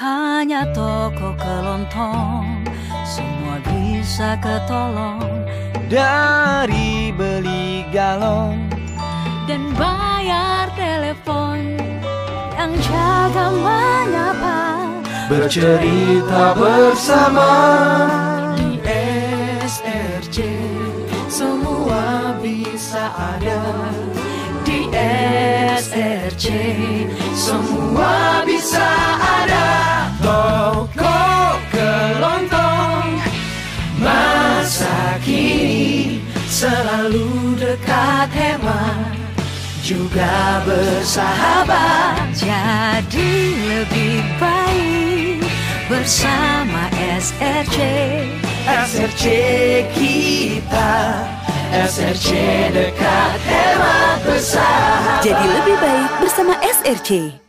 hanya toko kelontong Semua bisa ketolong. Dari beli galon Dan bayar telepon Yang jaga menyapa. Bercerita bersama Di SRC Semua bisa ada. Di SRC Semua Selalu dekat hemat Juga bersahabat. Jadi lebih baik bersama SRC SRC kita SRC dekat hemat bersahabat. Jadi lebih baik bersama SRC.